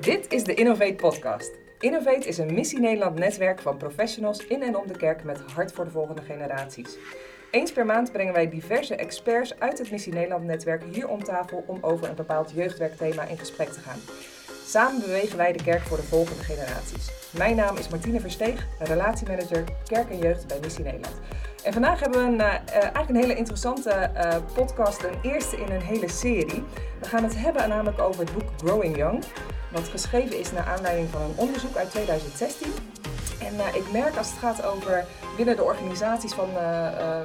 Dit is de Innovate Podcast. Innovate is een Missie Nederland netwerk van professionals in en om de kerk met hart voor de volgende generaties. Eens per maand brengen wij diverse experts uit het Missie Nederland netwerk hier om tafel om over een bepaald jeugdwerkthema in gesprek te gaan. Samen bewegen wij de kerk voor de volgende generaties. Mijn naam is Martine Versteeg, relatiemanager kerk en jeugd bij Missie Nederland. En vandaag hebben we een, uh, eigenlijk een hele interessante uh, podcast, een eerste in een hele serie. We gaan het hebben namelijk over het boek Growing Young, wat geschreven is naar aanleiding van een onderzoek uit 2016. En uh, ik merk als het gaat over binnen de organisaties van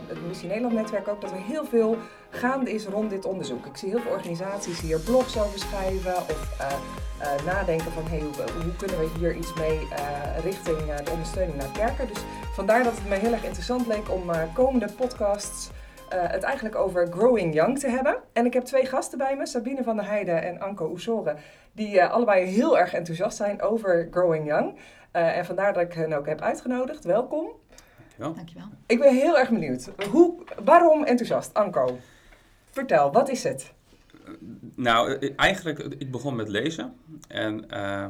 het Missie Nederland netwerk ook dat er heel veel gaande is rond dit onderzoek. Ik zie heel veel organisaties hier blogs over schrijven of nadenken van hey, hoe, kunnen we hier iets mee richting de ondersteuning naar kerken. Dus vandaar dat het me heel erg interessant leek om komende podcasts het eigenlijk over Growing Young te hebben. En ik heb twee gasten bij me, Sabine van der Heijden en Anko Oesore, die allebei heel erg enthousiast zijn over Growing Young. en vandaar dat ik hen ook heb uitgenodigd. Welkom. Dankjewel. Dankjewel. Ik ben heel erg benieuwd. Hoe, waarom enthousiast? Anko, vertel, wat is het? Nou, eh, eigenlijk, ik begon met lezen. En uh,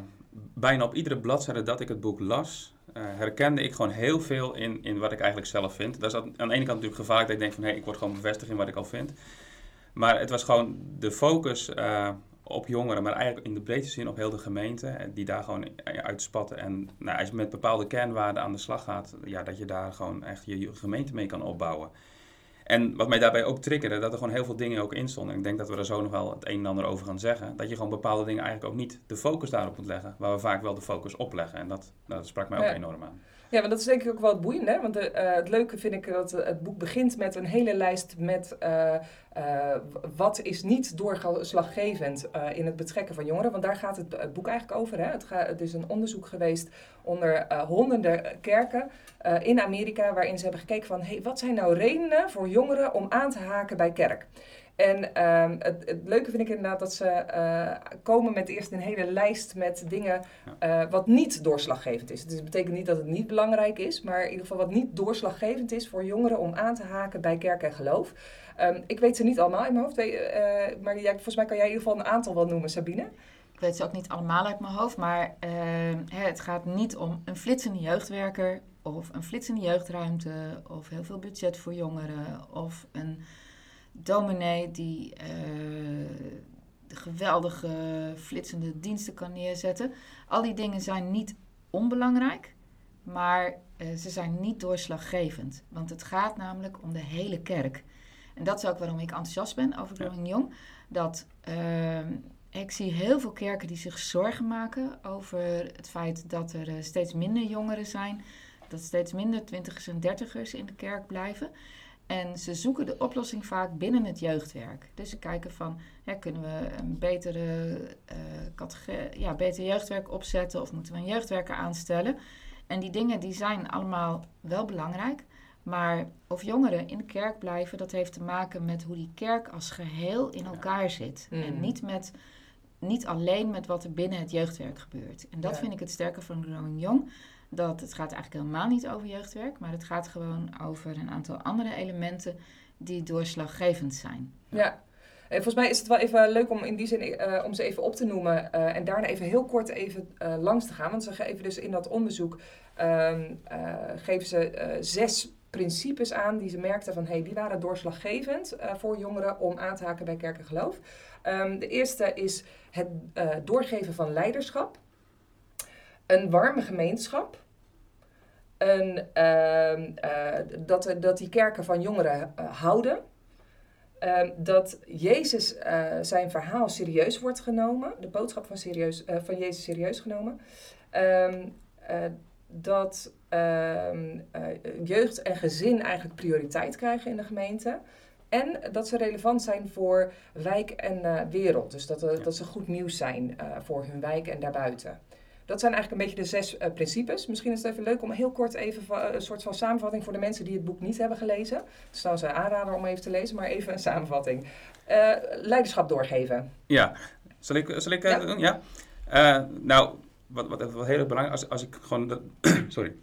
bijna op iedere bladzijde dat ik het boek las, herkende ik gewoon heel veel in, in wat ik eigenlijk zelf vind. Dat is aan, de ene kant natuurlijk gevaarlijk dat ik denk van, hé, hey, ik word gewoon bevestigd in wat ik al vind. Maar het was gewoon de focus uh, op jongeren, maar eigenlijk in de breedste zin op heel de gemeente, die daar gewoon uitspatten. En nou, als je met bepaalde kernwaarden aan de slag gaat, ja, dat je daar gewoon echt je gemeente mee kan opbouwen. En wat mij daarbij ook triggerde, dat er gewoon heel veel dingen ook in stonden. Ik denk dat we er zo nog wel het een en ander over gaan zeggen. Dat je gewoon bepaalde dingen eigenlijk ook niet de focus daarop moet leggen. Waar we vaak wel de focus op leggen. En dat, nou, dat sprak mij ook enorm aan. Ja, maar dat is denk ik ook wel het boeiende. Want de, uh, het leuke vind ik dat het boek begint met een hele lijst met uh, uh, wat is niet doorslaggevend in het betrekken van jongeren. Want daar gaat het, boek eigenlijk over. Hè? Het, het, is een onderzoek geweest onder honderden kerken in Amerika. Waarin ze hebben gekeken van hey, wat zijn nou redenen voor jongeren om aan te haken bij kerk. En um, het, het, leuke vind ik inderdaad dat ze uh, komen met eerst een hele lijst met dingen uh, wat niet doorslaggevend is. Dus het betekent niet dat het niet belangrijk is, maar in ieder geval wat niet doorslaggevend is voor jongeren om aan te haken bij kerk en geloof. Um, ik weet ze niet allemaal in mijn hoofd, uh, maar jij, volgens mij kan jij in ieder geval een aantal wel noemen, Sabine. Ik weet ze ook niet allemaal uit mijn hoofd, maar ehm, het gaat niet om een flitsende jeugdwerker of een flitsende jeugdruimte of heel veel budget voor jongeren of een dominee die uh, geweldige flitsende diensten kan neerzetten. Al die dingen zijn niet onbelangrijk, maar uh, ze zijn niet doorslaggevend. Want het gaat namelijk om de hele kerk. En dat is ook waarom ik enthousiast ben over Growing ja. Young. Dat uh, ik zie heel veel kerken die zich zorgen maken over het feit dat er steeds minder jongeren zijn. Dat steeds minder twintigers en dertigers in de kerk blijven. En ze zoeken de oplossing vaak binnen het jeugdwerk. Dus ze kijken van, kunnen we een betere, uh, ja, beter jeugdwerk opzetten of moeten we een jeugdwerker aanstellen? En die dingen die zijn allemaal wel belangrijk. Maar of jongeren in de kerk blijven, dat heeft te maken met hoe die kerk als geheel in elkaar zit. Mm. En niet, met, niet alleen met wat er binnen het jeugdwerk gebeurt. En dat ja. vind ik het sterke van Growing Young dat het gaat eigenlijk helemaal niet over jeugdwerk, maar het gaat gewoon over een aantal andere elementen die doorslaggevend zijn. Ja. En volgens mij is het wel even leuk om in die zin uh, om ze even op te noemen uh, en daarna even heel kort even uh, langs te gaan. Want ze geven dus in dat onderzoek um, geven ze zes principes aan die ze merkten van hey, die waren doorslaggevend voor jongeren om aan te haken bij kerk en geloof. Um, de eerste is het doorgeven van leiderschap een warme gemeenschap. Een, uh, uh, dat, dat die kerken van jongeren uh, houden. Ehm, dat Jezus eh, zijn verhaal serieus wordt genomen. De boodschap van, serieus, eh, van Jezus serieus genomen. Um, dat ehm, jeugd en gezin eigenlijk prioriteit krijgen in de gemeente. En dat ze relevant zijn voor wijk en wereld. Dus dat, dat ze goed nieuws zijn voor hun wijk en daarbuiten. Dat zijn eigenlijk een beetje de zes uh, principes. Misschien is het even leuk om heel kort even uh, een soort van samenvatting voor de mensen die het boek niet hebben gelezen. Het is trouwens een aanrader om even te lezen, maar even een samenvatting. Uh, leiderschap doorgeven. Ja, zal ik, zal ik ja. doen? Ja. nou, wat, wat, wat heel erg belangrijk als, als ik gewoon dat, sorry,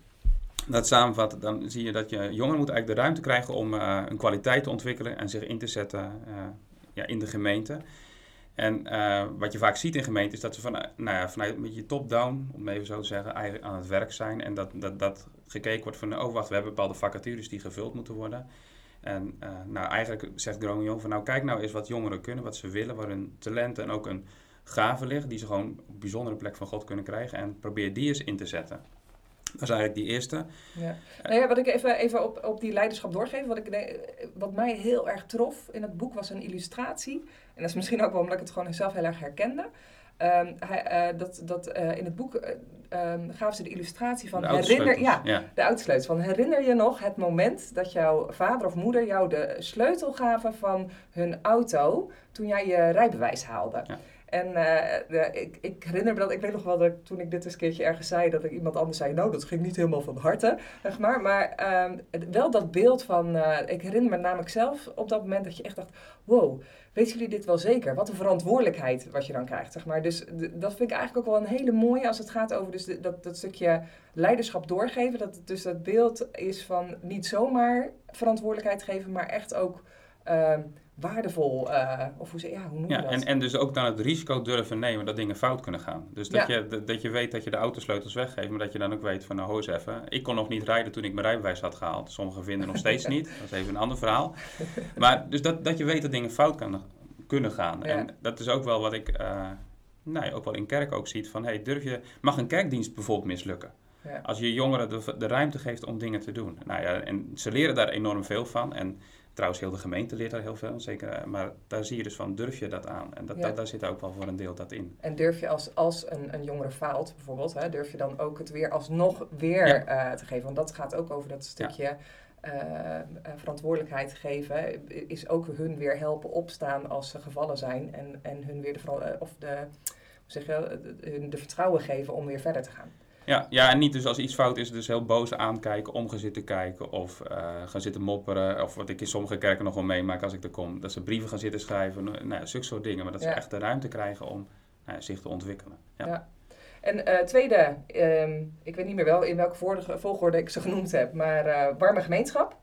dat samenvat, dan zie je dat je jongeren moet eigenlijk de ruimte krijgen om een kwaliteit te ontwikkelen en zich in te zetten ja, in de gemeente. En uh, wat je vaak ziet in gemeenten is dat ze van, nou ja, vanuit met je top-down, om even zo te zeggen, aan het werk zijn. En dat, dat, dat gekeken wordt van, oh wacht, we hebben bepaalde vacatures die gevuld moeten worden. En uh, nou, eigenlijk zegt Groningen van, nou kijk nou eens wat jongeren kunnen, wat ze willen, waar hun talenten en ook een gave ligt, die ze gewoon op een bijzondere plek van God kunnen krijgen. En probeer die eens in te zetten. Dat is eigenlijk die eerste. Ja. Nou ja, wat ik even, even op, op die leiderschap doorgeef. Wat, ik, wat mij heel erg trof in het boek was een illustratie. En dat is misschien ook wel omdat ik het gewoon zelf heel erg herkende. Um, hij, uh, dat, dat, uh, in het boek uh, um, gaven ze de illustratie van de herinner, ja, ja. de oudsleutels. Van herinner je nog het moment dat jouw vader of moeder jou de sleutel gaven van hun auto toen jij je rijbewijs haalde? Ja. En uh, ik, ik, herinner me dat, ik weet nog wel dat toen ik dit eens een keertje ergens zei, dat ik iemand anders zei, nou dat ging niet helemaal van harte, zeg maar. Maar um, wel dat beeld van, uh, ik herinner me namelijk zelf op dat moment dat je echt dacht, wow, weten jullie dit wel zeker? Wat een verantwoordelijkheid wat je dan krijgt, zeg maar. Dus dat vind ik eigenlijk ook wel een hele mooie als het gaat over dus dat, dat stukje leiderschap doorgeven. Dat dus dat beeld is van niet zomaar verantwoordelijkheid geven, maar echt ook... Uh, waardevol, uh, of hoe, ze, ja, hoe noem je ja, dat? En, en dus ook dan het risico durven nemen dat dingen fout kunnen gaan. Dus dat, Ja. je, dat, dat je weet dat je de autosleutels weggeeft, maar dat je dan ook weet van nou hoor eens even. Ik kon nog niet rijden toen ik mijn rijbewijs had gehaald. Sommigen vinden nog steeds niet, dat is even een ander verhaal. Maar dus dat, dat je weet dat dingen fout kan, kunnen gaan. Ja. En dat is ook wel wat ik uh, nou ja, ook wel in kerk ook ziet van hey, durf je, mag een kerkdienst bijvoorbeeld mislukken? Als je jongeren de, de ruimte geeft om dingen te doen. Nou ja, en ze leren daar enorm veel van. En Trouwens, heel de gemeente leert daar heel veel, zeker. Maar daar zie je dus van, durf je dat aan? En dat, Ja. dat, daar zit ook wel voor een deel dat in. En durf je als, als een, een jongere faalt bijvoorbeeld, hè, durf je dan ook het weer alsnog weer Ja. eh, te geven? Want dat gaat ook over dat stukje eh, eh, verantwoordelijkheid geven. Is ook hun weer helpen opstaan als ze gevallen zijn. En, en hun weer de, eh, of de, hoe zeg je, de- hun de vertrouwen geven om weer verder te gaan. Ja, ja, en niet dus als iets fout is, dus heel boos aankijken, om gaan zitten kijken of eh, gaan zitten mopperen. Of wat ik in sommige kerken nog wel meemaak als ik er kom. Dat ze brieven gaan zitten schrijven, nou ja, zulke soort dingen. Maar dat ze echt de ruimte krijgen om nou ja, zich te ontwikkelen. Ja. Ja. En eh, tweede, ehm, ik weet niet meer wel in welke volgorde, volgorde ik ze genoemd heb, maar eh, warme gemeenschap.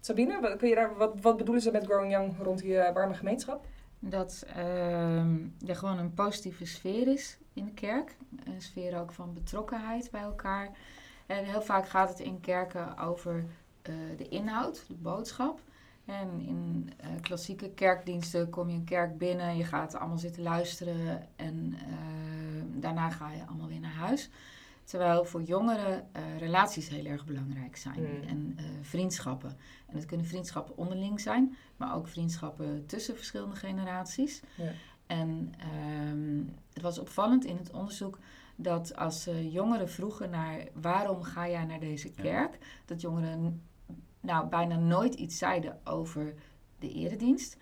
Sabine, wat, kun je daar, wat, wat bedoelen ze met Growing Young rond die eh, warme gemeenschap? Dat ehm, er gewoon een positieve sfeer is in de kerk. Een sfeer ook van betrokkenheid bij elkaar. En heel vaak gaat het in kerken over eh, de inhoud, de boodschap. En in eh, klassieke kerkdiensten kom je een kerk binnen, je gaat allemaal zitten luisteren en eh, daarna ga je allemaal weer naar huis. Terwijl voor jongeren eh, relaties heel erg belangrijk zijn Mm. en eh, vriendschappen. En het kunnen vriendschappen onderling zijn, maar ook vriendschappen tussen verschillende generaties. Ja. En ehm, het was opvallend in het onderzoek dat als eh, jongeren vroegen naar waarom ga jij naar deze Ja. kerk, dat jongeren nou bijna nooit iets zeiden over de eredienst,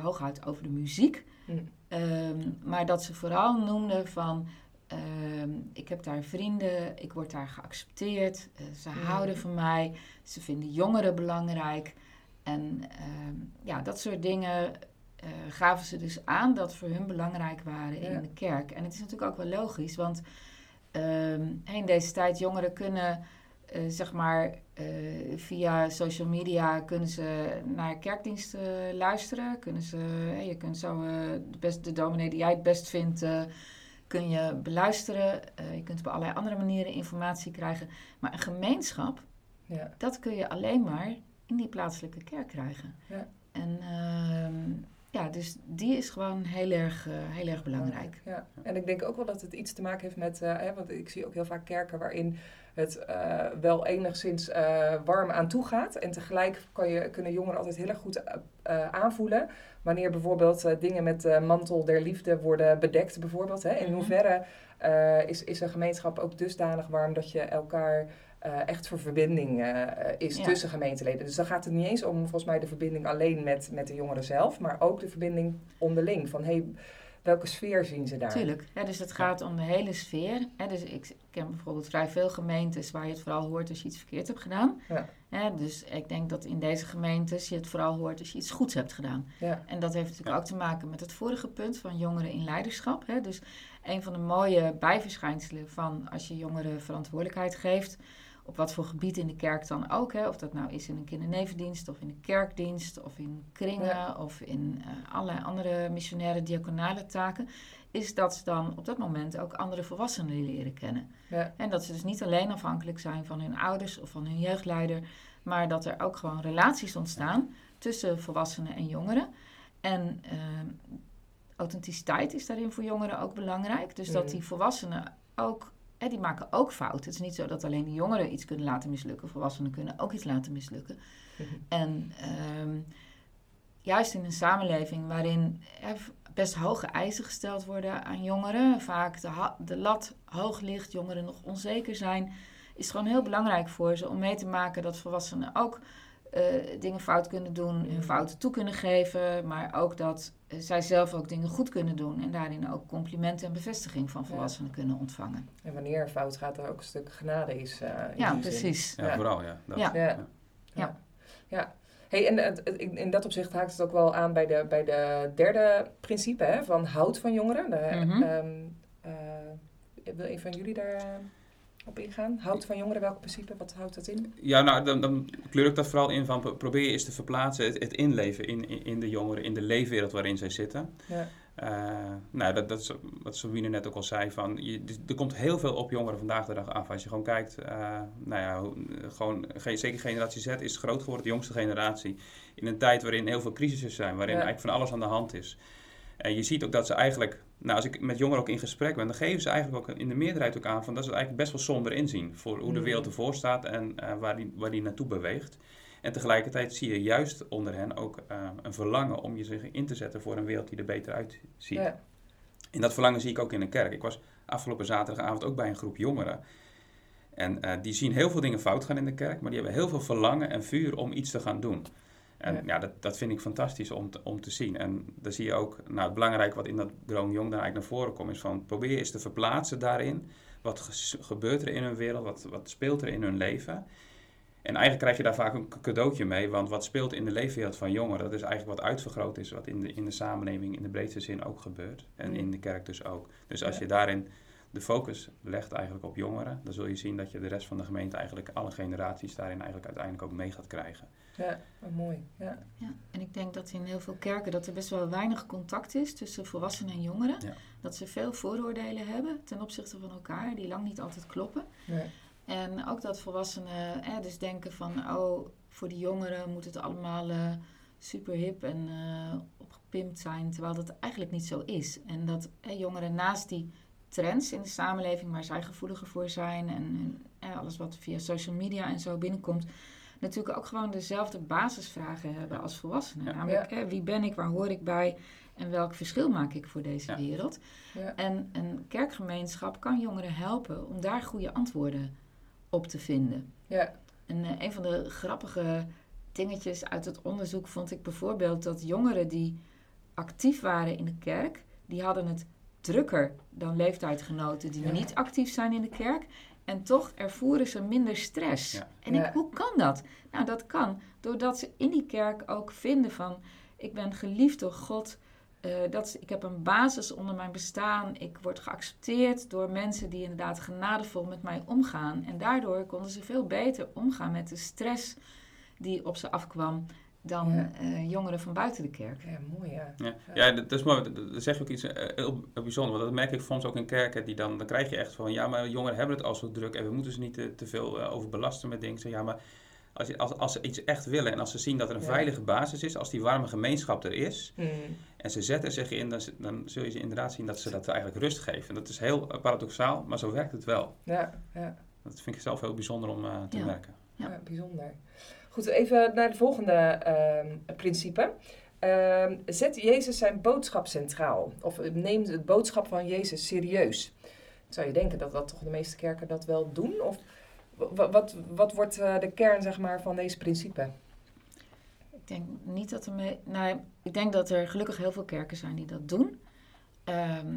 hooguit over de muziek, Mm. Ehm, maar dat ze vooral noemden van ehm, ik heb daar vrienden, ik word daar geaccepteerd, eh, ze Mm. houden van mij, ze vinden jongeren belangrijk. En ehm, ja, dat soort dingen eh, gaven ze dus aan dat voor hun belangrijk waren Ja. in de kerk. En het is natuurlijk ook wel logisch, want ehm, in deze tijd jongeren kunnen eh, zeg maar via social media kunnen ze naar kerkdiensten luisteren. Kunnen ze, je kunt zo de, best, de dominee die jij het best vindt, kun je beluisteren. Eh, je kunt op allerlei andere manieren informatie krijgen. Maar een gemeenschap, Ja. dat kun je alleen maar in die plaatselijke kerk krijgen. Ja. En ehm, ja, dus die is gewoon heel erg, eh, heel erg belangrijk. Ja, en ik denk ook wel dat het iets te maken heeft met, eh, hè, want ik zie ook heel vaak kerken waarin het wel enigszins warm aan toe gaat. En tegelijk kan je, kunnen jongeren altijd heel erg goed eh, aanvoelen wanneer bijvoorbeeld eh, dingen met de mantel der liefde worden bedekt bijvoorbeeld. Hè. In Mhm. hoeverre eh, is, is een gemeenschap ook dusdanig warm dat je elkaar echt voor verbinding is Ja. tussen gemeenteleden. Dus dan gaat het niet eens om volgens mij de verbinding alleen met, met de jongeren zelf, maar ook de verbinding onderling. Van hey, welke sfeer zien ze daar? Tuurlijk. Ja, dus het gaat om de hele sfeer. Hè, dus ik ken bijvoorbeeld vrij veel gemeentes waar je het vooral hoort als je iets verkeerd hebt gedaan. Ja. Hè, dus ik denk dat in deze gemeentes je het vooral hoort als je iets goeds hebt gedaan. Ja. En dat heeft natuurlijk ook te maken met het vorige punt van jongeren in leiderschap. Hè. Dus een van de mooie bijverschijnselen van als je jongeren verantwoordelijkheid geeft op wat voor gebied in de kerk dan ook. Hè, of dat nou is in een kindernevendienst of in een kerkdienst of in kringen Ja. of in eh, allerlei andere missionaire diaconale taken. Is dat ze dan op dat moment ook andere volwassenen leren kennen. Ja. En dat ze dus niet alleen afhankelijk zijn van hun ouders of van hun jeugdleider. Maar dat er ook gewoon relaties ontstaan tussen volwassenen en jongeren. En ehm, authenticiteit is daarin voor jongeren ook belangrijk. Dus dat Mhm. die volwassenen ook, hè, die maken ook fouten. Het is niet zo dat alleen de jongeren iets kunnen laten mislukken. Volwassenen kunnen ook iets laten mislukken. Mhm. En ehm, juist in een samenleving waarin er best hoge eisen gesteld worden aan jongeren, vaak de, de lat hoog ligt, jongeren nog onzeker zijn, is het gewoon heel belangrijk voor ze om mee te maken dat volwassenen ook eh, dingen fout kunnen doen, hun fouten toe kunnen geven, maar ook dat eh, zij zelf ook dingen goed kunnen doen en daarin ook complimenten en bevestiging van Ja. volwassenen kunnen ontvangen. En wanneer er fout gaat, er ook een stuk genade is. eh, in Ja, die zin. precies. Ja, Ja. vooral, ja. Dat. Ja. Ja. Ja. Ja. ja. Hey, en in dat opzicht haakt het ook wel aan bij de, bij de derde principe hè, van houd van jongeren. De, Mhm. ehm, eh, wil een van jullie daar op ingaan? Houd van jongeren, welk principe? Wat houdt dat in? Ja, nou, dan, dan kleur ik dat vooral in van pro- probeer je eens te verplaatsen, het, het inleven in, in, in de jongeren, in de leefwereld waarin zij zitten. Ja. Eh, nou, dat, dat is wat Sabine net ook al zei, van, je, er komt heel veel op jongeren vandaag de dag af. Als je gewoon kijkt, eh, nou ja, gewoon, ge- zeker generatie Z is groot geworden, de jongste generatie, in een tijd waarin heel veel crisissen zijn, waarin Ja. eigenlijk van alles aan de hand is. En je ziet ook dat ze eigenlijk, nou, als ik met jongeren ook in gesprek ben, dan geven ze eigenlijk ook in de meerderheid ook aan van dat ze het eigenlijk best wel somber inzien voor hoe de Mm. wereld ervoor staat en eh, waar, die, waar die naartoe beweegt. En tegelijkertijd zie je juist onder hen ook eh, een verlangen om je zich in te zetten voor een wereld die er beter uitziet. Ja. En dat verlangen zie ik ook in de kerk. Ik was afgelopen zaterdagavond ook bij een groep jongeren. En eh, die zien heel veel dingen fout gaan in de kerk, maar die hebben heel veel verlangen en vuur om iets te gaan doen. En Ja. ja, dat, dat vind ik fantastisch om te, om te zien. En dan zie je ook, nou het belangrijk wat in dat Groen Jong dan eigenlijk naar voren komt, is van probeer eens te verplaatsen daarin. Wat gebeurt er in hun wereld, wat, wat speelt er in hun leven? En eigenlijk krijg je daar vaak een cadeautje mee, want wat speelt in de leefwereld van jongeren, dat is eigenlijk wat uitvergroot is, wat in de, in de samenleving in de breedste zin ook gebeurt. En in de kerk dus ook. Dus als je daarin de focus legt eigenlijk op jongeren, dan zul je zien dat je de rest van de gemeente eigenlijk, alle generaties daarin eigenlijk uiteindelijk ook mee gaat krijgen. Ja, mooi. Ja. Ja, en ik denk dat in heel veel kerken dat er best wel weinig contact is tussen volwassenen en jongeren. Ja. Dat ze veel vooroordelen hebben ten opzichte van elkaar, die lang niet altijd kloppen. Ja. En ook dat volwassenen eh, dus denken van, oh, voor die jongeren moet het allemaal eh, super hip en eh, opgepimpt zijn, terwijl dat eigenlijk niet zo is. En dat eh, jongeren naast die trends in de samenleving waar zij gevoeliger voor zijn en eh, alles wat via social media en zo binnenkomt, natuurlijk ook gewoon dezelfde basisvragen hebben als volwassenen. Ja. Namelijk, eh, wie ben ik, waar hoor ik bij en welk verschil maak ik voor deze Ja. wereld? Ja. En een kerkgemeenschap kan jongeren helpen om daar goede antwoorden op te vinden. Ja. En eh, een van de grappige dingetjes uit het onderzoek vond ik bijvoorbeeld dat jongeren die actief waren in de kerk, die hadden het drukker dan leeftijdgenoten die Ja. niet actief zijn in de kerk. En toch ervoeren ze minder stress. Ja. En ik, Ja. hoe kan dat? Nou, dat kan doordat ze in die kerk ook vinden van... ik ben geliefd door God, eh, dat, ik heb een basis onder mijn bestaan... ik word geaccepteerd door mensen die inderdaad genadevol met mij omgaan. En daardoor konden ze veel beter omgaan met de stress die op ze afkwam... dan Ja. eh, jongeren van buiten de kerk. Ja, mooi ja. Ja, ja dat dat is mooi. Dat dat zeg je ook iets eh, heel bijzonders. Want dat merk ik soms ook in kerken. Die dan, dan krijg je echt van, ja, maar jongeren hebben het al zo druk. En we moeten ze niet te, te veel eh, overbelasten met dingen. Ik zeg, ja, maar als, je, als, als ze iets echt willen en als ze zien dat er een Ja. veilige basis is. Als die warme gemeenschap er is. Mm. En ze zetten zich in, dan, dan zul je ze inderdaad zien dat ze dat eigenlijk rust geven. En dat is heel paradoxaal, maar zo werkt het wel. Ja, ja. Dat vind ik zelf heel bijzonder om eh, te Ja. merken. Ja. Ja, bijzonder. Goed, even naar het volgende ehm, principe. Ehm, zet Jezus zijn boodschap centraal. Of neem het boodschap van Jezus serieus. Zou je denken dat dat toch de meeste kerken dat wel doen? Of wa- wat, wat wordt eh, de kern zeg maar, van deze principe? Ik denk niet dat er mee. Nou, ik denk dat er gelukkig heel veel kerken zijn die dat doen. Ehm,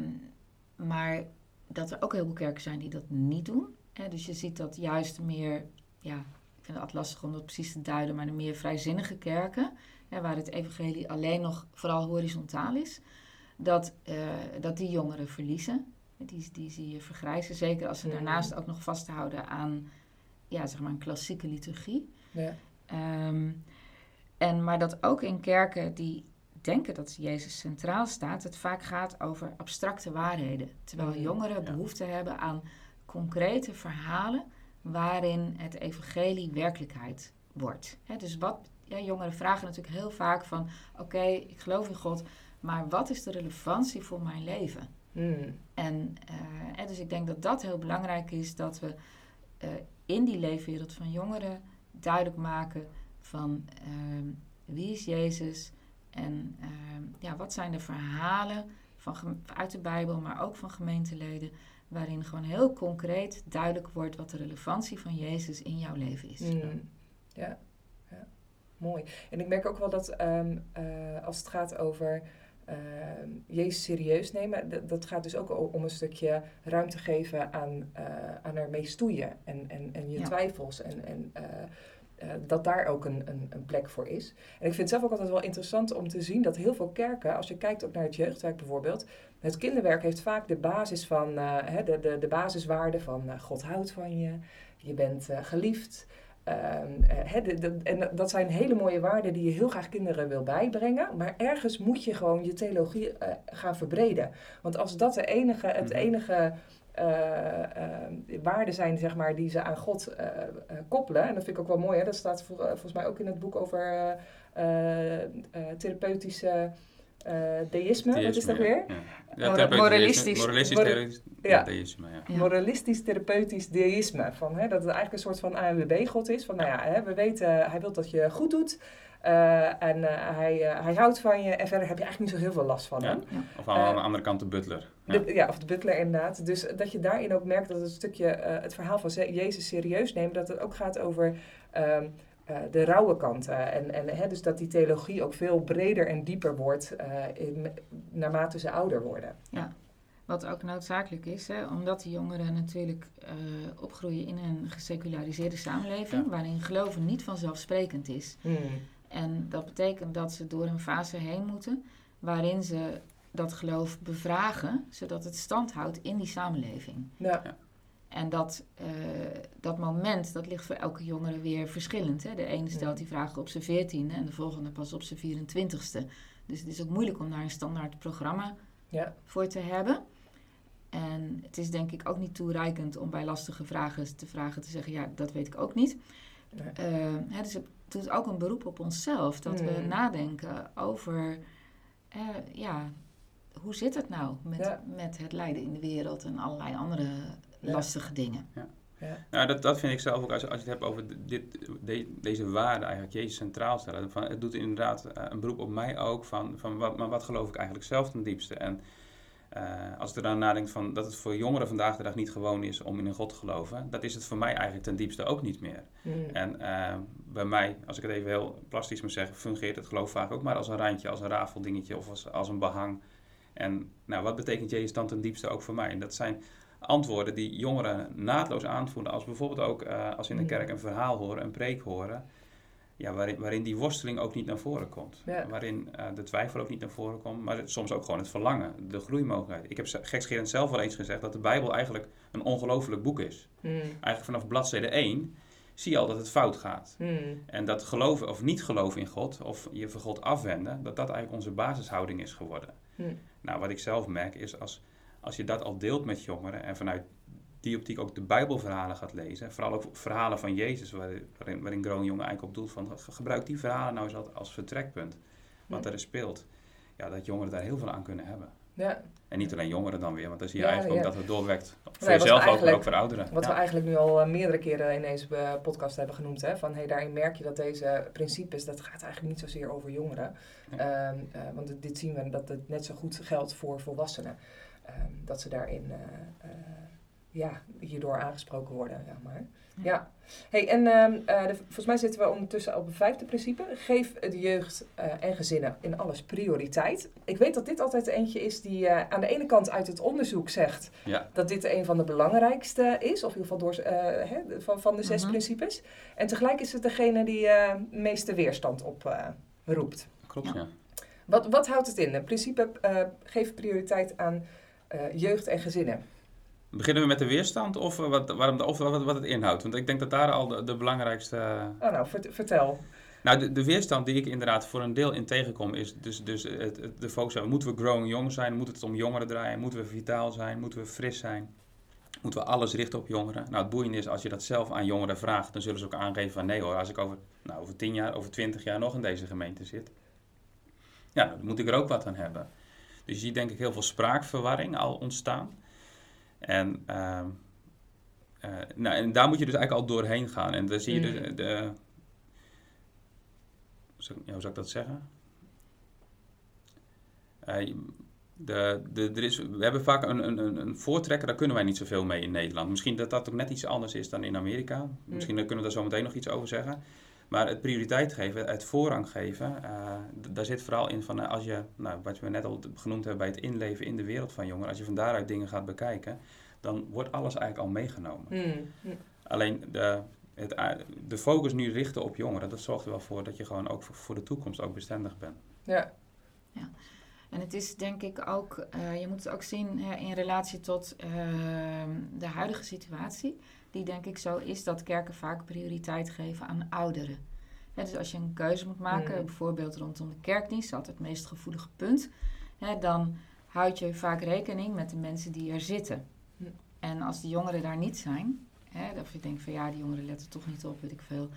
maar dat er ook heel veel kerken zijn die dat niet doen. Hè, dus je ziet dat juist meer. Ja, ik vind het altijd lastig om dat precies te duiden, maar de meer vrijzinnige kerken. Hè, waar het evangelie alleen nog vooral horizontaal is. Dat, eh, dat die jongeren verliezen. Die, die zie je vergrijzen. Zeker als ze daarnaast ook nog vasthouden aan ja, zeg maar een klassieke liturgie. Ja. Ehm, en, maar dat ook in kerken die denken dat Jezus centraal staat, het vaak gaat over abstracte waarheden. Terwijl Mhm, jongeren behoefte hebben aan concrete verhalen waarin het evangelie werkelijkheid wordt. Dus wat, ja, jongeren vragen natuurlijk heel vaak van, oké, ik geloof in God, maar wat is de relevantie voor mijn leven? Mm. En eh, dus ik denk dat dat heel belangrijk is, dat we eh, in die leefwereld van jongeren duidelijk maken van ehm, wie is Jezus en ehm, ja, wat zijn de verhalen van, uit de Bijbel, maar ook van gemeenteleden, waarin gewoon heel concreet duidelijk wordt wat de relevantie van Jezus in jouw leven is. Mm. Ja. ja, mooi. En ik merk ook wel dat ehm, eh, als het gaat over ehm, Jezus serieus nemen, dat, dat gaat dus ook om een stukje ruimte geven aan, eh, aan ermee stoeien en, en, en je Ja. twijfels. En, en eh, dat daar ook een, een, een plek voor is. En ik vind het zelf ook altijd wel interessant om te zien dat heel veel kerken, als je kijkt ook naar het jeugdwerk bijvoorbeeld, het kinderwerk heeft vaak de basis van, eh, hè, de, de, de basiswaarden van eh, God houdt van je, je bent geliefd. Ehm, eh, hè, de- de- en dat zijn hele mooie waarden die je heel graag kinderen wil bijbrengen. Maar ergens moet je gewoon je theologie gaan verbreden. Want als dat de enige, het Mhm. enige eh, eh, waarden zijn zeg maar, die ze aan God eh, eh, koppelen. En dat vind ik ook wel mooi. Hè? Dat staat vol- volgens mij ook in het boek over eh, eh, eh, therapeutische eh, deïsme. Wat is dat Deïsme, weer? Ja. Ja, moralistisch- deïsme. Moralistisch Mor- therapeutisch- ja. ja, deïsme, ja. Ja. Moralistisch therapeutisch deïsme. Van, hè, dat het eigenlijk een soort van ANWB-god is. Van nou ja, hè, we weten, hij wil dat je goed doet. Eh, en eh, hij, eh, hij houdt van je. En verder heb je eigenlijk niet zo heel veel last van Ja. hem. Of aan, aan de andere kant de butler. Ja. De- ja, of de butler inderdaad. Dus dat je daarin ook merkt dat het stukje eh, het verhaal van Jezus serieus neemt. Dat het ook gaat over ehm, eh, de rauwe kanten. En, en hè, dus dat die theologie ook veel breder en dieper wordt eh, in, naarmate ze ouder worden. Wat ook noodzakelijk is, hè, omdat die jongeren natuurlijk eh, opgroeien in een geseculariseerde samenleving, Ja. waarin geloven niet vanzelfsprekend is. Hmm. En dat betekent dat ze door een fase heen moeten waarin ze dat geloof bevragen, zodat het stand houdt in die samenleving. Ja. En dat, eh, dat moment, dat ligt voor elke jongere weer verschillend. Hè? De ene stelt die vraag op zijn veertiende en de volgende pas op zijn 24ste. Dus het is ook moeilijk om daar een standaard programma Ja. voor te hebben. En het is denk ik ook niet toereikend om bij lastige vragen te vragen te zeggen, ja, dat weet ik ook niet. Nee. Eh, hè, dus het doet ook een beroep op onszelf, dat we Hmm. nadenken over, eh, ja, hoe zit het nou met, Ja. met het lijden in de wereld en allerlei andere Ja. lastige dingen. Ja. Nou, dat, dat vind ik zelf ook, als, als je het hebt over dit, de- deze waarde eigenlijk, Jezus centraal stellen. Van, het doet inderdaad eh, een beroep op mij ook van, van wat, maar wat geloof ik eigenlijk zelf ten diepste. En eh, als ik er dan nadenkt van dat het voor jongeren vandaag de dag niet gewoon is om in een God te geloven, dat is het voor mij eigenlijk ten diepste ook niet meer. Hmm. En eh, bij mij, als ik het even heel plastisch moet zeggen, fungeert het geloof vaak ook maar als een randje, als een rafeldingetje of als, als een behang. En nou, wat betekent Jezus dan ten diepste ook voor mij? En dat zijn antwoorden die jongeren naadloos aanvoelen. Als bijvoorbeeld ook eh, als ze in de Mm. kerk een verhaal horen, een preek horen. Ja, waarin, waarin die worsteling ook niet naar voren komt. Ja. Waarin eh, de twijfel ook niet naar voren komt. Maar het- soms ook gewoon het verlangen, de groeimogelijkheid. Ik heb gekscherend zelf wel eens gezegd dat de Bijbel eigenlijk een ongelooflijk boek is. Hmm. Eigenlijk vanaf bladzijde 1 zie je al dat het fout gaat. Hmm. En dat geloven of niet geloven in God, of je van God afwenden, dat dat eigenlijk onze basishouding is geworden. Hmm. Nou, wat ik zelf merk is als, als je dat al deelt met jongeren en vanuit die optiek ook de Bijbelverhalen gaat lezen, vooral ook verhalen van Jezus, waarin, waarin, waarin Groen Jonge eigenlijk op doelt van ge- gebruik die verhalen nou eens als, als vertrekpunt, wat er speelt. Ja, dat jongeren daar heel veel aan kunnen hebben. Ja. En niet alleen jongeren dan weer, want dan zie je Ja, eigenlijk ook ja. dat het doorwerkt. Voor we jezelf ook, maar ook voor ouderen. Wat we eigenlijk nu al eh, meerdere keren in deze eh, podcast hebben genoemd. Hè? Van, hey, daarin merk je dat deze principes, dat gaat eigenlijk niet zozeer over jongeren. Nee. Ehm, eh, want dit- zien we dat het net zo goed geldt voor volwassenen. Ehm, dat ze daarin ja, hierdoor aangesproken worden. Zeg maar. Ja. Ja. Hey, en ehm, eh, de- volgens mij zitten we ondertussen op het vijfde principe. Geef de jeugd eh, en gezinnen in alles prioriteit. Ik weet dat dit altijd eentje is die eh, aan de ene kant uit het onderzoek zegt Ja. dat dit een van de belangrijkste is, of in ieder geval door, eh, hè, van, van de zes Mhm. principes. En tegelijk is het degene die eh meeste weerstand op eh, roept. Klopt, Ja. ja. Wat, wat houdt het in? Het principe eh geef prioriteit aan eh, jeugd en gezinnen. Beginnen we met de weerstand of, eh, wat, waarom, of wat, wat het inhoudt? Want ik denk dat daar al de, de belangrijkste... Oh, nou, vert- vertel. Nou, de, de weerstand die ik inderdaad voor een deel in tegenkom is dus, dus het, het- de focus hebben. Moeten we growing young zijn? Moet het om jongeren draaien? Moeten we vitaal zijn? Moeten we fris zijn? Moeten we alles richten op jongeren? Nou, het boeiende is, als je dat zelf aan jongeren vraagt, dan zullen ze ook aangeven van nee hoor, als ik over, nou, over 10 jaar, over 20 jaar nog in deze gemeente zit, ja, dan moet ik er ook wat aan hebben. Dus je ziet denk ik heel veel spraakverwarring al ontstaan. En, ehm, eh, nou, en daar moet je dus eigenlijk al doorheen gaan. En dan zie je Mm. de, de zo- ja, hoe zou ik dat zeggen? Eh, de, de, er is, we hebben vaak een, een, een- voortrekker, daar kunnen wij niet zoveel mee in Nederland. Misschien dat dat ook net iets anders is dan in Amerika. Misschien kunnen we daar zo meteen nog iets over zeggen. Maar het prioriteit geven, het voorrang geven, eh, daar zit vooral in van eh, als je, nou, wat we net al genoemd hebben bij het inleven in de wereld van jongeren, als je van daaruit dingen gaat bekijken, dan wordt alles eigenlijk al meegenomen. Hmm. Hmm. Alleen de, het, de focus nu richten op jongeren, dat zorgt er wel voor dat je gewoon ook voor, de toekomst ook bestendig bent. Ja. En het is denk ik ook, eh, je moet het ook zien hè, in relatie tot ehm, de huidige situatie. Die denk ik zo is dat kerken vaak prioriteit geven aan ouderen. Hè, dus als je een keuze moet maken, Mm. bijvoorbeeld rondom de kerkdienst, dat het meest gevoelige punt. Hè, dan houd je vaak rekening met de mensen die er zitten. Hm. En als de jongeren daar niet zijn, hè, of je denkt van ja, die jongeren letten toch niet op, weet ik veel.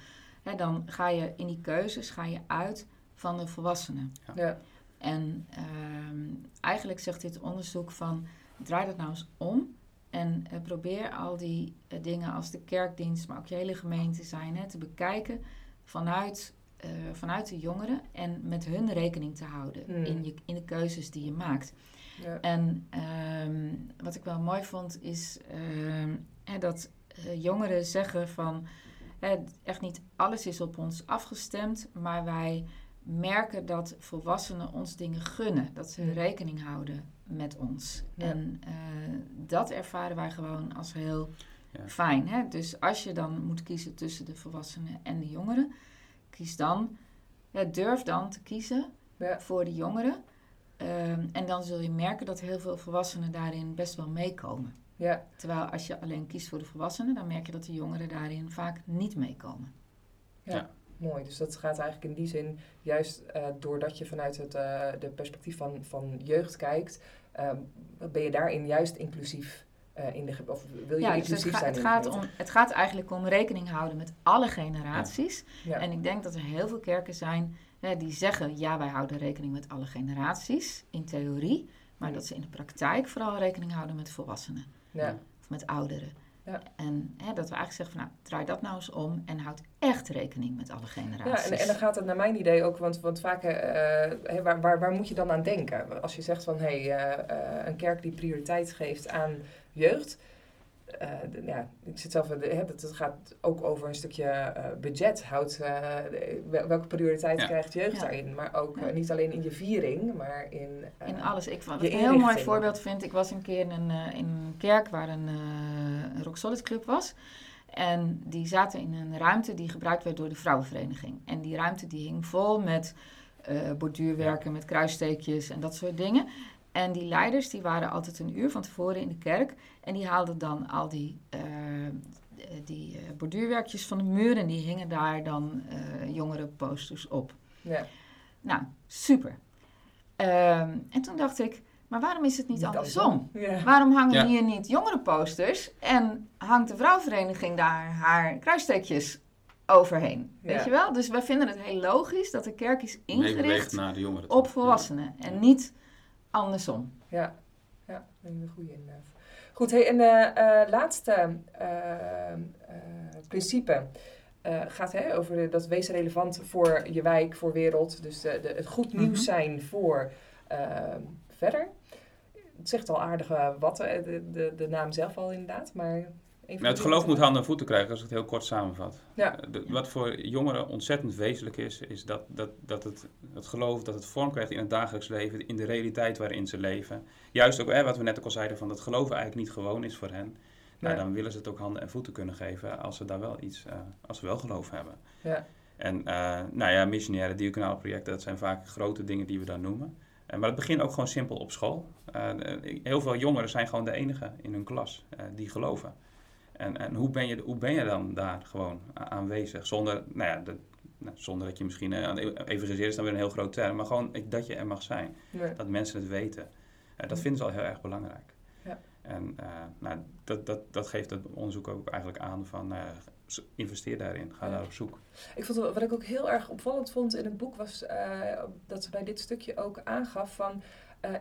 Hè, dan ga je in die keuzes ga je uit van de volwassenen. Ja. En ehm, eigenlijk zegt dit onderzoek van draai dat nou eens om en eh, probeer al die eh, dingen als de kerkdienst, maar ook je hele gemeente zijn, hè, te bekijken vanuit, eh, vanuit de jongeren en met hun rekening te houden Hmm. in, je, in de keuzes die je maakt. Ja. En ehm, wat ik wel mooi vond is ehm, hè, dat jongeren zeggen van hè, echt niet alles is op ons afgestemd, maar wij merken dat volwassenen ons dingen gunnen, dat ze rekening houden met ons. Ja. En eh, dat ervaren wij gewoon als heel Ja. fijn. Hè? Dus als je dan moet kiezen tussen de volwassenen en de jongeren, kies dan, ja, durf dan te kiezen Ja. voor de jongeren. Ehm, en dan zul je merken dat heel veel volwassenen daarin best wel meekomen. Ja. Terwijl als je alleen kiest voor de volwassenen, dan merk je dat de jongeren daarin vaak niet meekomen. Mooi, dus dat gaat eigenlijk in die zin juist eh, doordat je vanuit het eh, de perspectief van, van jeugd kijkt, eh, ben je daarin juist inclusief eh, in de of wil je Ja, dus het, inclusief ga- zijn het, in gaat om, het gaat eigenlijk om rekening houden met alle generaties. Ja. En ik denk dat er heel veel kerken zijn hè, die zeggen: ja, wij houden rekening met alle generaties in theorie, maar dat ze in de praktijk vooral rekening houden met volwassenen ja. of met ouderen. Ja. En hè, dat we eigenlijk zeggen: van, nou, draai dat nou eens om en houd echt rekening met alle Ja, generaties. en, en dan gaat het naar mijn idee ook, want, want vaak, eh, waar, waar, waar moet je dan aan denken? Als je zegt van, hé, hey, eh, eh, een kerk die prioriteit geeft aan jeugd. Eh, de- ja, ik zit zelf, in de- hè, het, het gaat ook over een stukje eh, budget. Houdt, eh, wel- welke prioriteit Ja. krijgt jeugd Ja. daarin? Maar ook Ja. niet alleen in je viering, maar in... eh, In alles. Ik vond het een heel mooi voorbeeld vind ik was een keer in een, eh, in een kerk waar een, eh, Rock Solid Club was. En die zaten in een ruimte die gebruikt werd door de vrouwenvereniging. En die ruimte die hing vol met eh borduurwerken, met kruissteekjes en dat soort dingen. En die leiders die waren altijd een uur van tevoren in de kerk. En die haalden dan al die, eh, die eh, borduurwerkjes van de muur. En die hingen daar dan eh jongere posters op. Ja, Nou, super. Ehm, en toen dacht ik, maar waarom is het niet, andersom? Ja. Waarom hangen Ja. hier niet jongere posters en hangt de vrouwvereniging daar haar kruissteekjes overheen? Ja. Weet je wel? Dus wij vinden het heel logisch dat de kerk is ingericht naar de op volwassenen en niet andersom. Ja, ja een goede inderdaad. Goed, hey, en eh eh, laatste eh, eh, principe eh, gaat hè, over de- dat wees relevant voor je wijk, voor wereld. Dus de, de, het goed nieuws Mhm. zijn voor eh, verder. Het zegt al aardige wat, eh, de, de, de naam zelf al inderdaad, maar... Nou, het geloof moet handen en voeten krijgen, als ik het heel kort samenvat. Ja. Eh, de- wat voor jongeren ontzettend wezenlijk is, is dat, dat, dat het, het geloof dat het vorm krijgt in het dagelijks leven, in de realiteit waarin ze leven. Juist ook, hè, wat we net ook al zeiden, van dat geloven eigenlijk niet gewoon is voor hen. Nou, Ja. dan willen ze het ook handen en voeten kunnen geven als ze daar wel iets, eh, als ze wel geloof hebben. Ja, En eh, nou ja, missionaire diaconale projecten, dat zijn vaak grote dingen die we daar noemen. Uh, maar het begint ook gewoon simpel op school. Heel veel jongeren zijn gewoon de enige in hun klas die geloven. En, en hoe, ben je, hoe ben je dan daar gewoon aanwezig? Zonder, nou ja, de, nou, zonder dat je misschien, evangeliseren is dan weer een heel groot term, maar gewoon dat je er mag zijn. Dat mensen het weten. dat vinden ze al heel erg belangrijk. Ja. En nou, dat, dat, dat geeft het onderzoek ook eigenlijk aan van investeer daarin, ga daar op zoek. Ik vond, wat ik ook heel erg opvallend vond in het boek was dat ze bij dit stukje ook aangaf van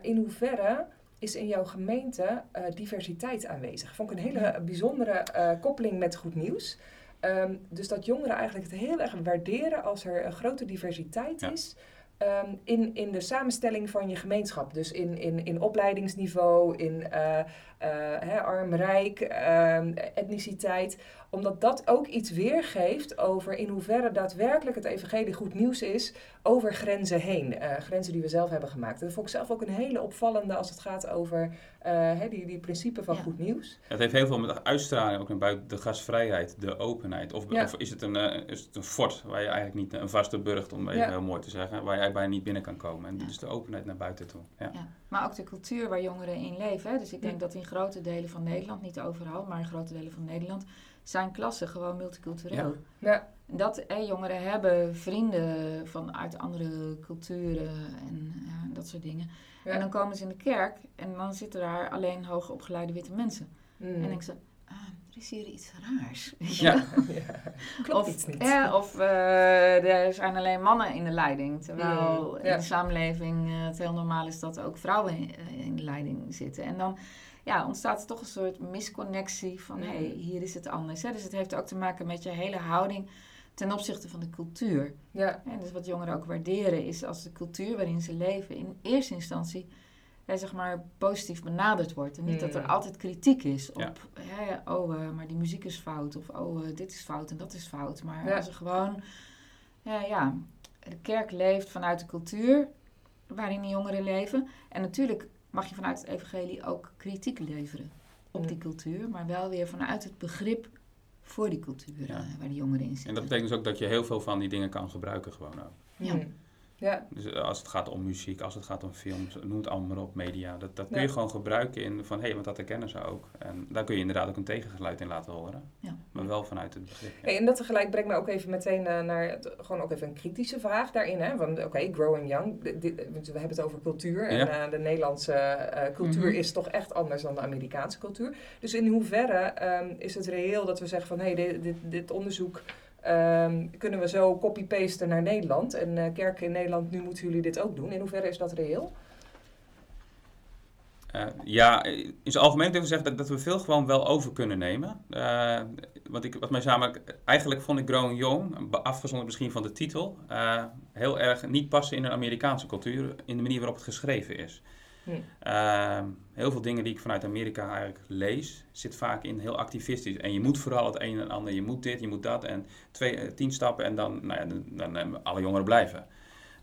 in hoeverre is in jouw gemeente uh, diversiteit aanwezig. Vond ik een hele bijzondere koppeling met goed nieuws. Um, dus dat jongeren eigenlijk het heel erg waarderen als er een grote diversiteit is. Um, in, in de samenstelling van je gemeenschap. Dus in, in, in opleidingsniveau, in uh, uh, arm-rijk, uh, etniciteit omdat dat ook iets weergeeft over in hoeverre daadwerkelijk het evangelie goed nieuws is over grenzen heen. Uh, grenzen die we zelf hebben gemaakt. Dat vond ik zelf ook een hele opvallende als het gaat over uh, die, die principe van goed nieuws. Het heeft heel veel met uitstraling ook naar buiten. De gastvrijheid, de openheid. Of, of is, het een, uh, is het een fort waar je eigenlijk niet, een vaste burcht om even heel mooi te zeggen, waar je bijna niet binnen kan komen. En dus de openheid naar buiten toe. Ja. Maar ook de cultuur waar jongeren in leven. Hè? Dus ik denk dat in grote delen van Nederland, niet overal, maar in grote delen van Nederland zijn klassen gewoon multicultureel. Ja. Dat eh, jongeren hebben vrienden vanuit andere culturen en ja, dat soort dingen. En dan komen ze in de kerk en dan zitten daar alleen hoogopgeleide witte mensen. Mm. En ik zeg, ah, er is hier iets raars. Ja, klopt of, iets niet. Ja, of uh, er zijn alleen mannen in de leiding. Terwijl mm. in de samenleving uh, het heel normaal is dat ook vrouwen in, uh, in de leiding zitten. En dan ja, ontstaat er toch een soort misconnectie van hé, hey, hier is het anders. Hè? Dus het heeft ook te maken met je hele houding ten opzichte van de cultuur. Ja. En dus wat jongeren ook waarderen is als de cultuur waarin ze leven in eerste instantie hè, zeg maar positief benaderd wordt. En niet dat er mm. altijd kritiek is op hè, oh, uh, maar die muziek is fout of oh, uh, dit is fout en dat is fout. Maar als er gewoon ja, ja, de kerk leeft vanuit de cultuur waarin de jongeren leven. En natuurlijk mag je vanuit het evangelie ook kritiek leveren op die cultuur, maar wel weer vanuit het begrip voor die cultuur eh, waar die jongeren in zitten. En dat betekent dus ook dat je heel veel van die dingen kan gebruiken gewoon ook. Ja. Ja. Dus eh, als het gaat om muziek, als het gaat om films, noem het allemaal maar op, media. Dat, dat kun je gewoon gebruiken in van, hé, hey, want dat herkennen ze ook. En daar kun je inderdaad ook een tegengeluid in laten horen. Ja. Maar wel vanuit het begrip. Hey, en dat tegelijk brengt me ook even meteen uh, naar, het, gewoon ook even een kritische vraag daarin. Hè? Want oké, okay, growing young, dit, we hebben het over cultuur. En uh, de Nederlandse uh, cultuur mm-hmm. is toch echt anders dan de Amerikaanse cultuur. Dus in hoeverre um, is het reëel dat we zeggen van, hé, hey, dit, dit, dit onderzoek... Um, kunnen we zo copy-pasten naar Nederland. En uh, kerken in Nederland, nu moeten jullie dit ook doen. In hoeverre is dat reëel? Uh, ja, in zijn algemeen durf ik zeggen dat, dat, we veel gewoon wel over kunnen nemen. Uh, want ik, wat mij samen, eigenlijk vond ik Growing Young, afgezonderd misschien van de titel, heel erg niet passen in een Amerikaanse cultuur, in de manier waarop het geschreven is. Ehm, heel veel dingen die ik vanuit Amerika eigenlijk lees, zit vaak in heel activistisch. En je moet vooral het een en ander, je moet dit, je moet dat. En twee, eh, tien stappen en dan, nou ja, dan, dan, alle jongeren blijven.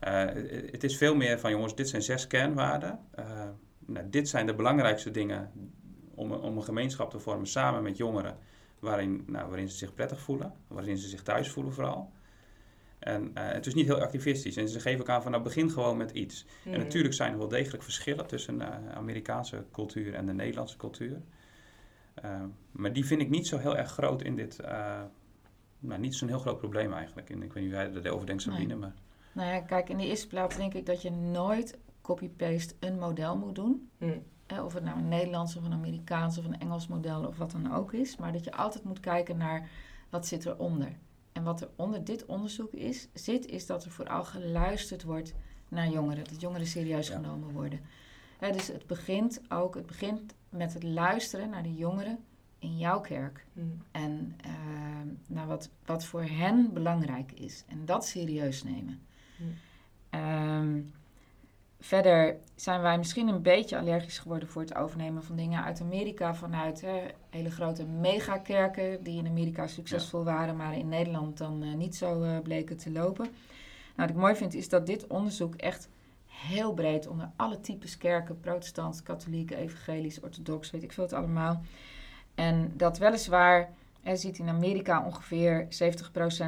Uh, het is veel meer van, jongens, dit zijn zes kernwaarden. Nou, dit zijn de belangrijkste dingen om, om een gemeenschap te vormen samen met jongeren. Waarin, nou, waarin ze zich prettig voelen, waarin ze zich thuis voelen vooral. En uh, het is niet heel activistisch. En ze geven ook aan van nou begin gewoon met iets. En hmm. natuurlijk zijn er wel degelijk verschillen tussen de uh, Amerikaanse cultuur en de Nederlandse cultuur. Uh, maar die vind ik niet zo heel erg groot in dit. nou, niet zo'n heel groot probleem eigenlijk. En ik weet niet hoe jij erover denkt, Sabine. Nee. Maar... Nou ja, kijk, in de eerste plaats denk ik dat je nooit copy-paste een model moet doen. Hmm. of het nou een Nederlands of een Amerikaans of een Engels model of wat dan ook is. Maar dat je altijd moet kijken naar wat zit eronder. En wat er onder dit onderzoek is, zit, is dat er vooral geluisterd wordt naar jongeren. Dat jongeren serieus genomen worden. dus het begint ook, het begint met het luisteren naar de jongeren in jouw kerk. Hmm. En uh, naar wat, wat voor hen belangrijk is. En dat serieus nemen. Ehm, Verder zijn wij misschien een beetje allergisch geworden voor het overnemen van dingen uit Amerika vanuit hè, hele grote megakerken die in Amerika succesvol waren, maar in Nederland dan uh, niet zo uh, bleken te lopen. Nou, wat ik mooi vind is dat dit onderzoek echt heel breed onder alle types kerken, protestant, katholiek, evangelisch, orthodox, weet ik veel het allemaal. En dat weliswaar je ziet in Amerika ongeveer 70%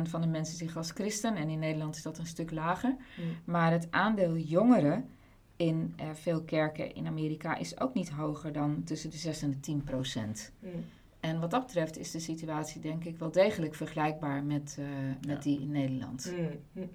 van de mensen zich als christen en in Nederland is dat een stuk lager. Mm. Maar het aandeel jongeren in eh, veel kerken in Amerika is ook niet hoger dan tussen de 6 en de 10 procent. Mm. En wat dat betreft is de situatie denk ik wel degelijk vergelijkbaar met, eh, met Ja. die in Nederland. Mm.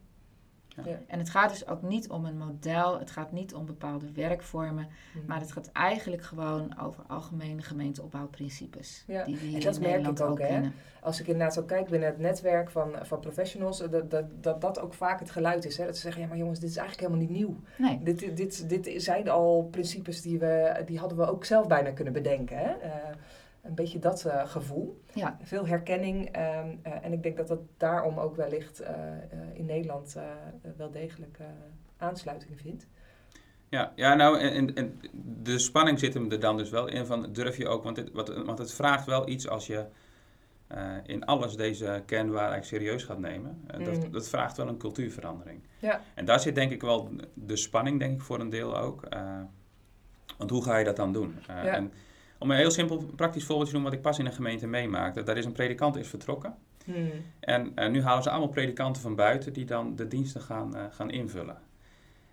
En het gaat dus ook niet om een model, het gaat niet om bepaalde werkvormen, maar het gaat eigenlijk gewoon over algemene gemeenteopbouwprincipes. Ja, Die we en dat in merk Nederland ik ook, ook hè. Als ik inderdaad zo kijk binnen het netwerk van, van professionals, dat, dat, dat dat ook vaak het geluid is. Hè? Dat ze zeggen, ja maar jongens, dit is eigenlijk helemaal niet nieuw. Nee, Dit, dit, dit zijn al principes die, we, die hadden we ook zelf bijna kunnen bedenken. Hè? Eh, een beetje dat eh, gevoel. ja, Veel herkenning. ehm, eh, en ik denk dat dat daarom ook wellicht eh, eh, in Nederland eh, wel degelijk eh, aansluiting vindt. Ja, ja nou, en, en, de spanning zit hem er dan dus wel in van, durf je ook, want het, wat, want het vraagt wel iets als je eh, in alles deze kernwaarden serieus gaat nemen. Dat, Mm. dat vraagt wel een cultuurverandering. Ja. En daar zit denk ik wel de spanning, denk ik, voor een deel ook. Eh, want hoe ga je dat dan doen? Eh, Ja. en om een heel simpel praktisch voorbeeld te noemen wat ik pas in een gemeente meemaakte. Daar is een predikant is vertrokken. Hmm. En eh, nu halen ze allemaal predikanten van buiten die dan de diensten gaan, eh, gaan invullen.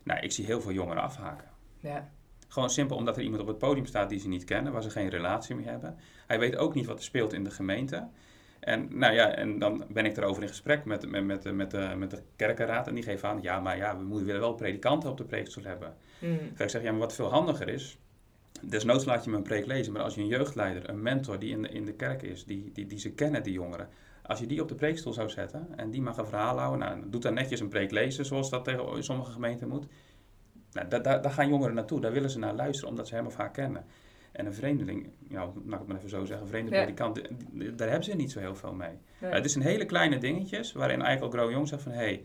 Nou, ik zie heel veel jongeren afhaken. Ja. Gewoon simpel omdat er iemand op het podium staat die ze niet kennen, waar ze geen relatie mee hebben. Hij weet ook niet wat er speelt in de gemeente. En, nou ja, en dan ben ik erover in gesprek met, met, met, met, de, met de kerkenraad. En die geven aan, ja, maar ja, we moeten willen wel predikanten op de preekstoel hebben. Ga ik zeg, ja, maar wat veel handiger is. Desnoods laat je me een preek lezen, maar als je een jeugdleider, een mentor die in de, in de kerk is, die, die, die ze kennen, die jongeren. Als je die op de preekstoel zou zetten en die mag een verhaal houden, nou, doet dan netjes een preek lezen, zoals dat tegen sommige gemeenten moet. Nou, daar, daar, daar gaan jongeren naartoe, daar willen ze naar luisteren, omdat ze hem of haar kennen. En een vreemdeling, ja, laat ik het maar even zo zeggen, een vreemde Ja. die- daar hebben ze niet zo heel veel mee. Nee. het is een hele kleine dingetjes, waarin eigenlijk al Grow Jong zegt van, hé, hey,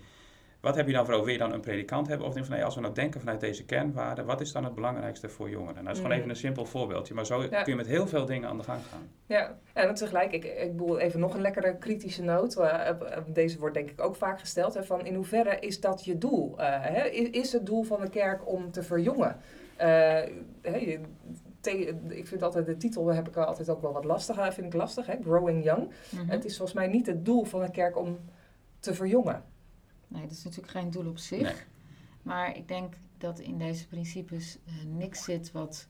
wat heb je dan voor over? Wil je dan een predikant hebben? Of denk je van, nee, als we nou denken vanuit deze kernwaarden, wat is dan het belangrijkste voor jongeren? Nou, dat is gewoon Mm. even een simpel voorbeeldje, maar zo Ja. kun je met heel veel dingen aan de gang gaan. Ja, en tegelijk, ik, ik bedoel even nog een lekkere kritische noot. eh, deze wordt denk ik ook vaak gesteld. Hè, van in hoeverre is dat je doel? Eh, hè? Is, is het doel van de kerk om te verjongen? Eh, te- ik vind altijd de titel heb ik altijd ook wel wat lastig. Vind ik lastig, hè? Growing Young. Mhm. Het is volgens mij niet het doel van de kerk om te verjongen. Nee, dat is natuurlijk geen doel op zich. Nee. Maar ik denk dat in deze principes eh, niks zit wat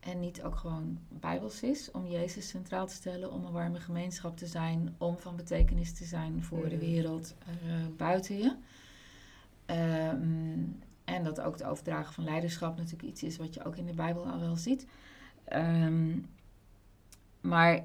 en niet ook gewoon bijbels is. Om Jezus centraal te stellen, om een warme gemeenschap te zijn, om van betekenis te zijn voor de Mhm. wereld eh, buiten je. Ehm, en dat ook het overdragen van leiderschap natuurlijk iets is wat je ook in de Bijbel al wel ziet. Ehm, maar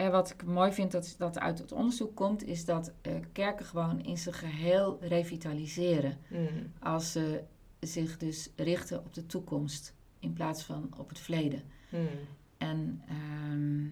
en wat ik mooi vind dat, dat uit het onderzoek komt, is dat eh, kerken gewoon in zijn geheel revitaliseren. Hmm. Als ze zich dus richten op de toekomst in plaats van op het verleden. Hmm. En ehm,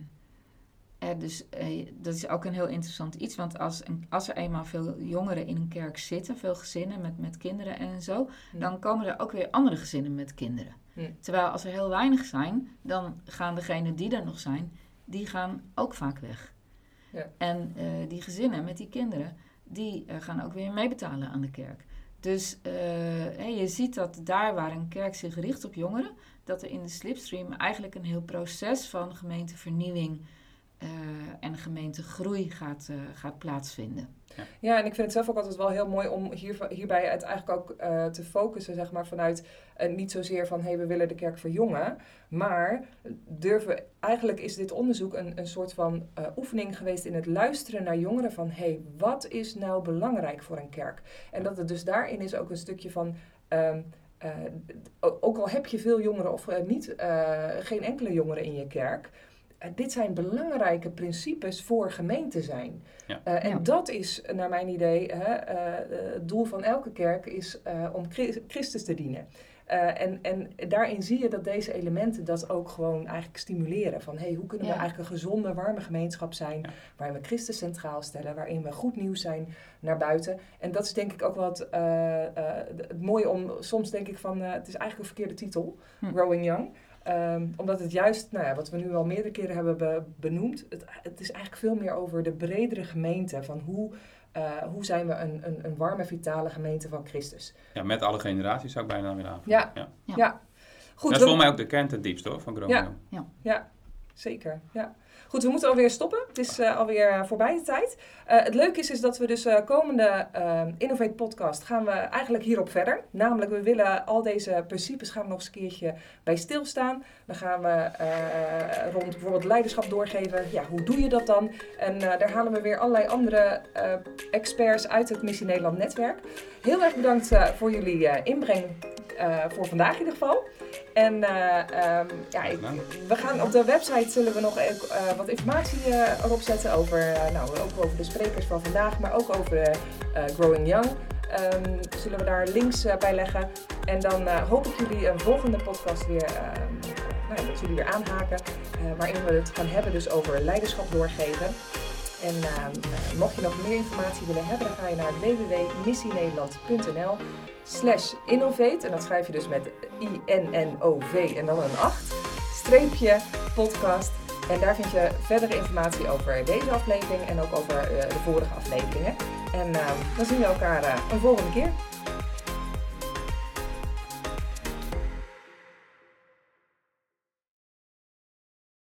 eh, dus eh, dat is ook een heel interessant iets. Want als, een, als er eenmaal veel jongeren in een kerk zitten, veel gezinnen met, met kinderen en zo, Hmm. dan komen er ook weer andere gezinnen met kinderen. Terwijl als er heel weinig zijn, dan gaan degenen die er nog zijn, die gaan ook vaak weg. Ja. En eh, die gezinnen met die kinderen, die eh, gaan ook weer meebetalen aan de kerk. Dus eh, je ziet dat daar waar een kerk zich richt op jongeren, dat er in de slipstream eigenlijk een heel proces van gemeentevernieuwing eh, en gemeentegroei gaat, eh, gaat plaatsvinden. Ja, en ik vind het zelf ook altijd wel heel mooi om hier, hierbij het eigenlijk ook eh, te focussen, zeg maar, vanuit eh, niet zozeer van hé, hey, we willen de kerk verjongen, maar durven, eigenlijk is dit onderzoek een, een soort van eh, oefening geweest in het luisteren naar jongeren van hé, hey, wat is nou belangrijk voor een kerk? En dat het dus daarin is ook een stukje van. ehm, eh, ook al heb je veel jongeren of niet, eh, geen enkele jongeren in je kerk. Eh, dit zijn belangrijke principes voor gemeente zijn. Ja. Eh, en Ja. dat is, naar mijn idee, hè, eh, het doel van elke kerk is eh, om Chri- Christus te dienen. Eh, en, en daarin zie je dat deze elementen dat ook gewoon eigenlijk stimuleren. Van hey, hoe kunnen we Ja. eigenlijk een gezonde, warme gemeenschap zijn. Ja. Waarin we Christus centraal stellen. Waarin we goed nieuws zijn naar buiten. En dat is denk ik ook wat eh, eh, het mooie om soms denk ik van... eh, het is eigenlijk een verkeerde titel, Hm. Growing Young. Ehm, omdat het juist, nou ja, wat we nu al meerdere keren hebben be- benoemd... Het, het is eigenlijk veel meer over de bredere gemeente. Van hoe, eh, hoe zijn we een, een, een warme, vitale gemeente van Christus. Ja, met alle generaties zou ik bijna weer aan. Ja. ja. Ja, Ja. goed. dat is voor mij ook de kern ten diepste hoor, van Groningen. Ja. zeker. Ja. Goed, we moeten alweer stoppen. Het is uh, alweer voorbij de tijd. Uh, het leuke is, is dat we dus uh, komende Innovate podcast gaan we eigenlijk hierop verder. Namelijk, we willen al deze principes gaan nog eens een keertje bij stilstaan. Dan gaan we rond bijvoorbeeld leiderschap doorgeven. Ja, hoe doe je dat dan? En daar halen we weer allerlei andere experts uit het Missie Nederland netwerk. Heel erg bedankt voor jullie inbreng voor vandaag in ieder geval. En um, ja, ik, we gaan op de website zullen we nog uh, wat informatie uh, erop zetten over, nou, ook over de sprekers van vandaag, maar ook over Growing Young. Um, zullen we daar links bij leggen. En dan hoop ik jullie een volgende podcast weer, um, nou, dat jullie weer aanhaken. waarin we het gaan hebben dus over leiderschap doorgeven. En mocht je nog meer informatie willen hebben, dan ga je naar www.missienederland.nl slash innovate. En dat schrijf je dus met I-N-N-O-V en dan een 8. Streepje podcast. En daar vind je verdere informatie over deze aflevering en ook over uh, de vorige afleveringen. En uh, dan zien we elkaar uh, een volgende keer.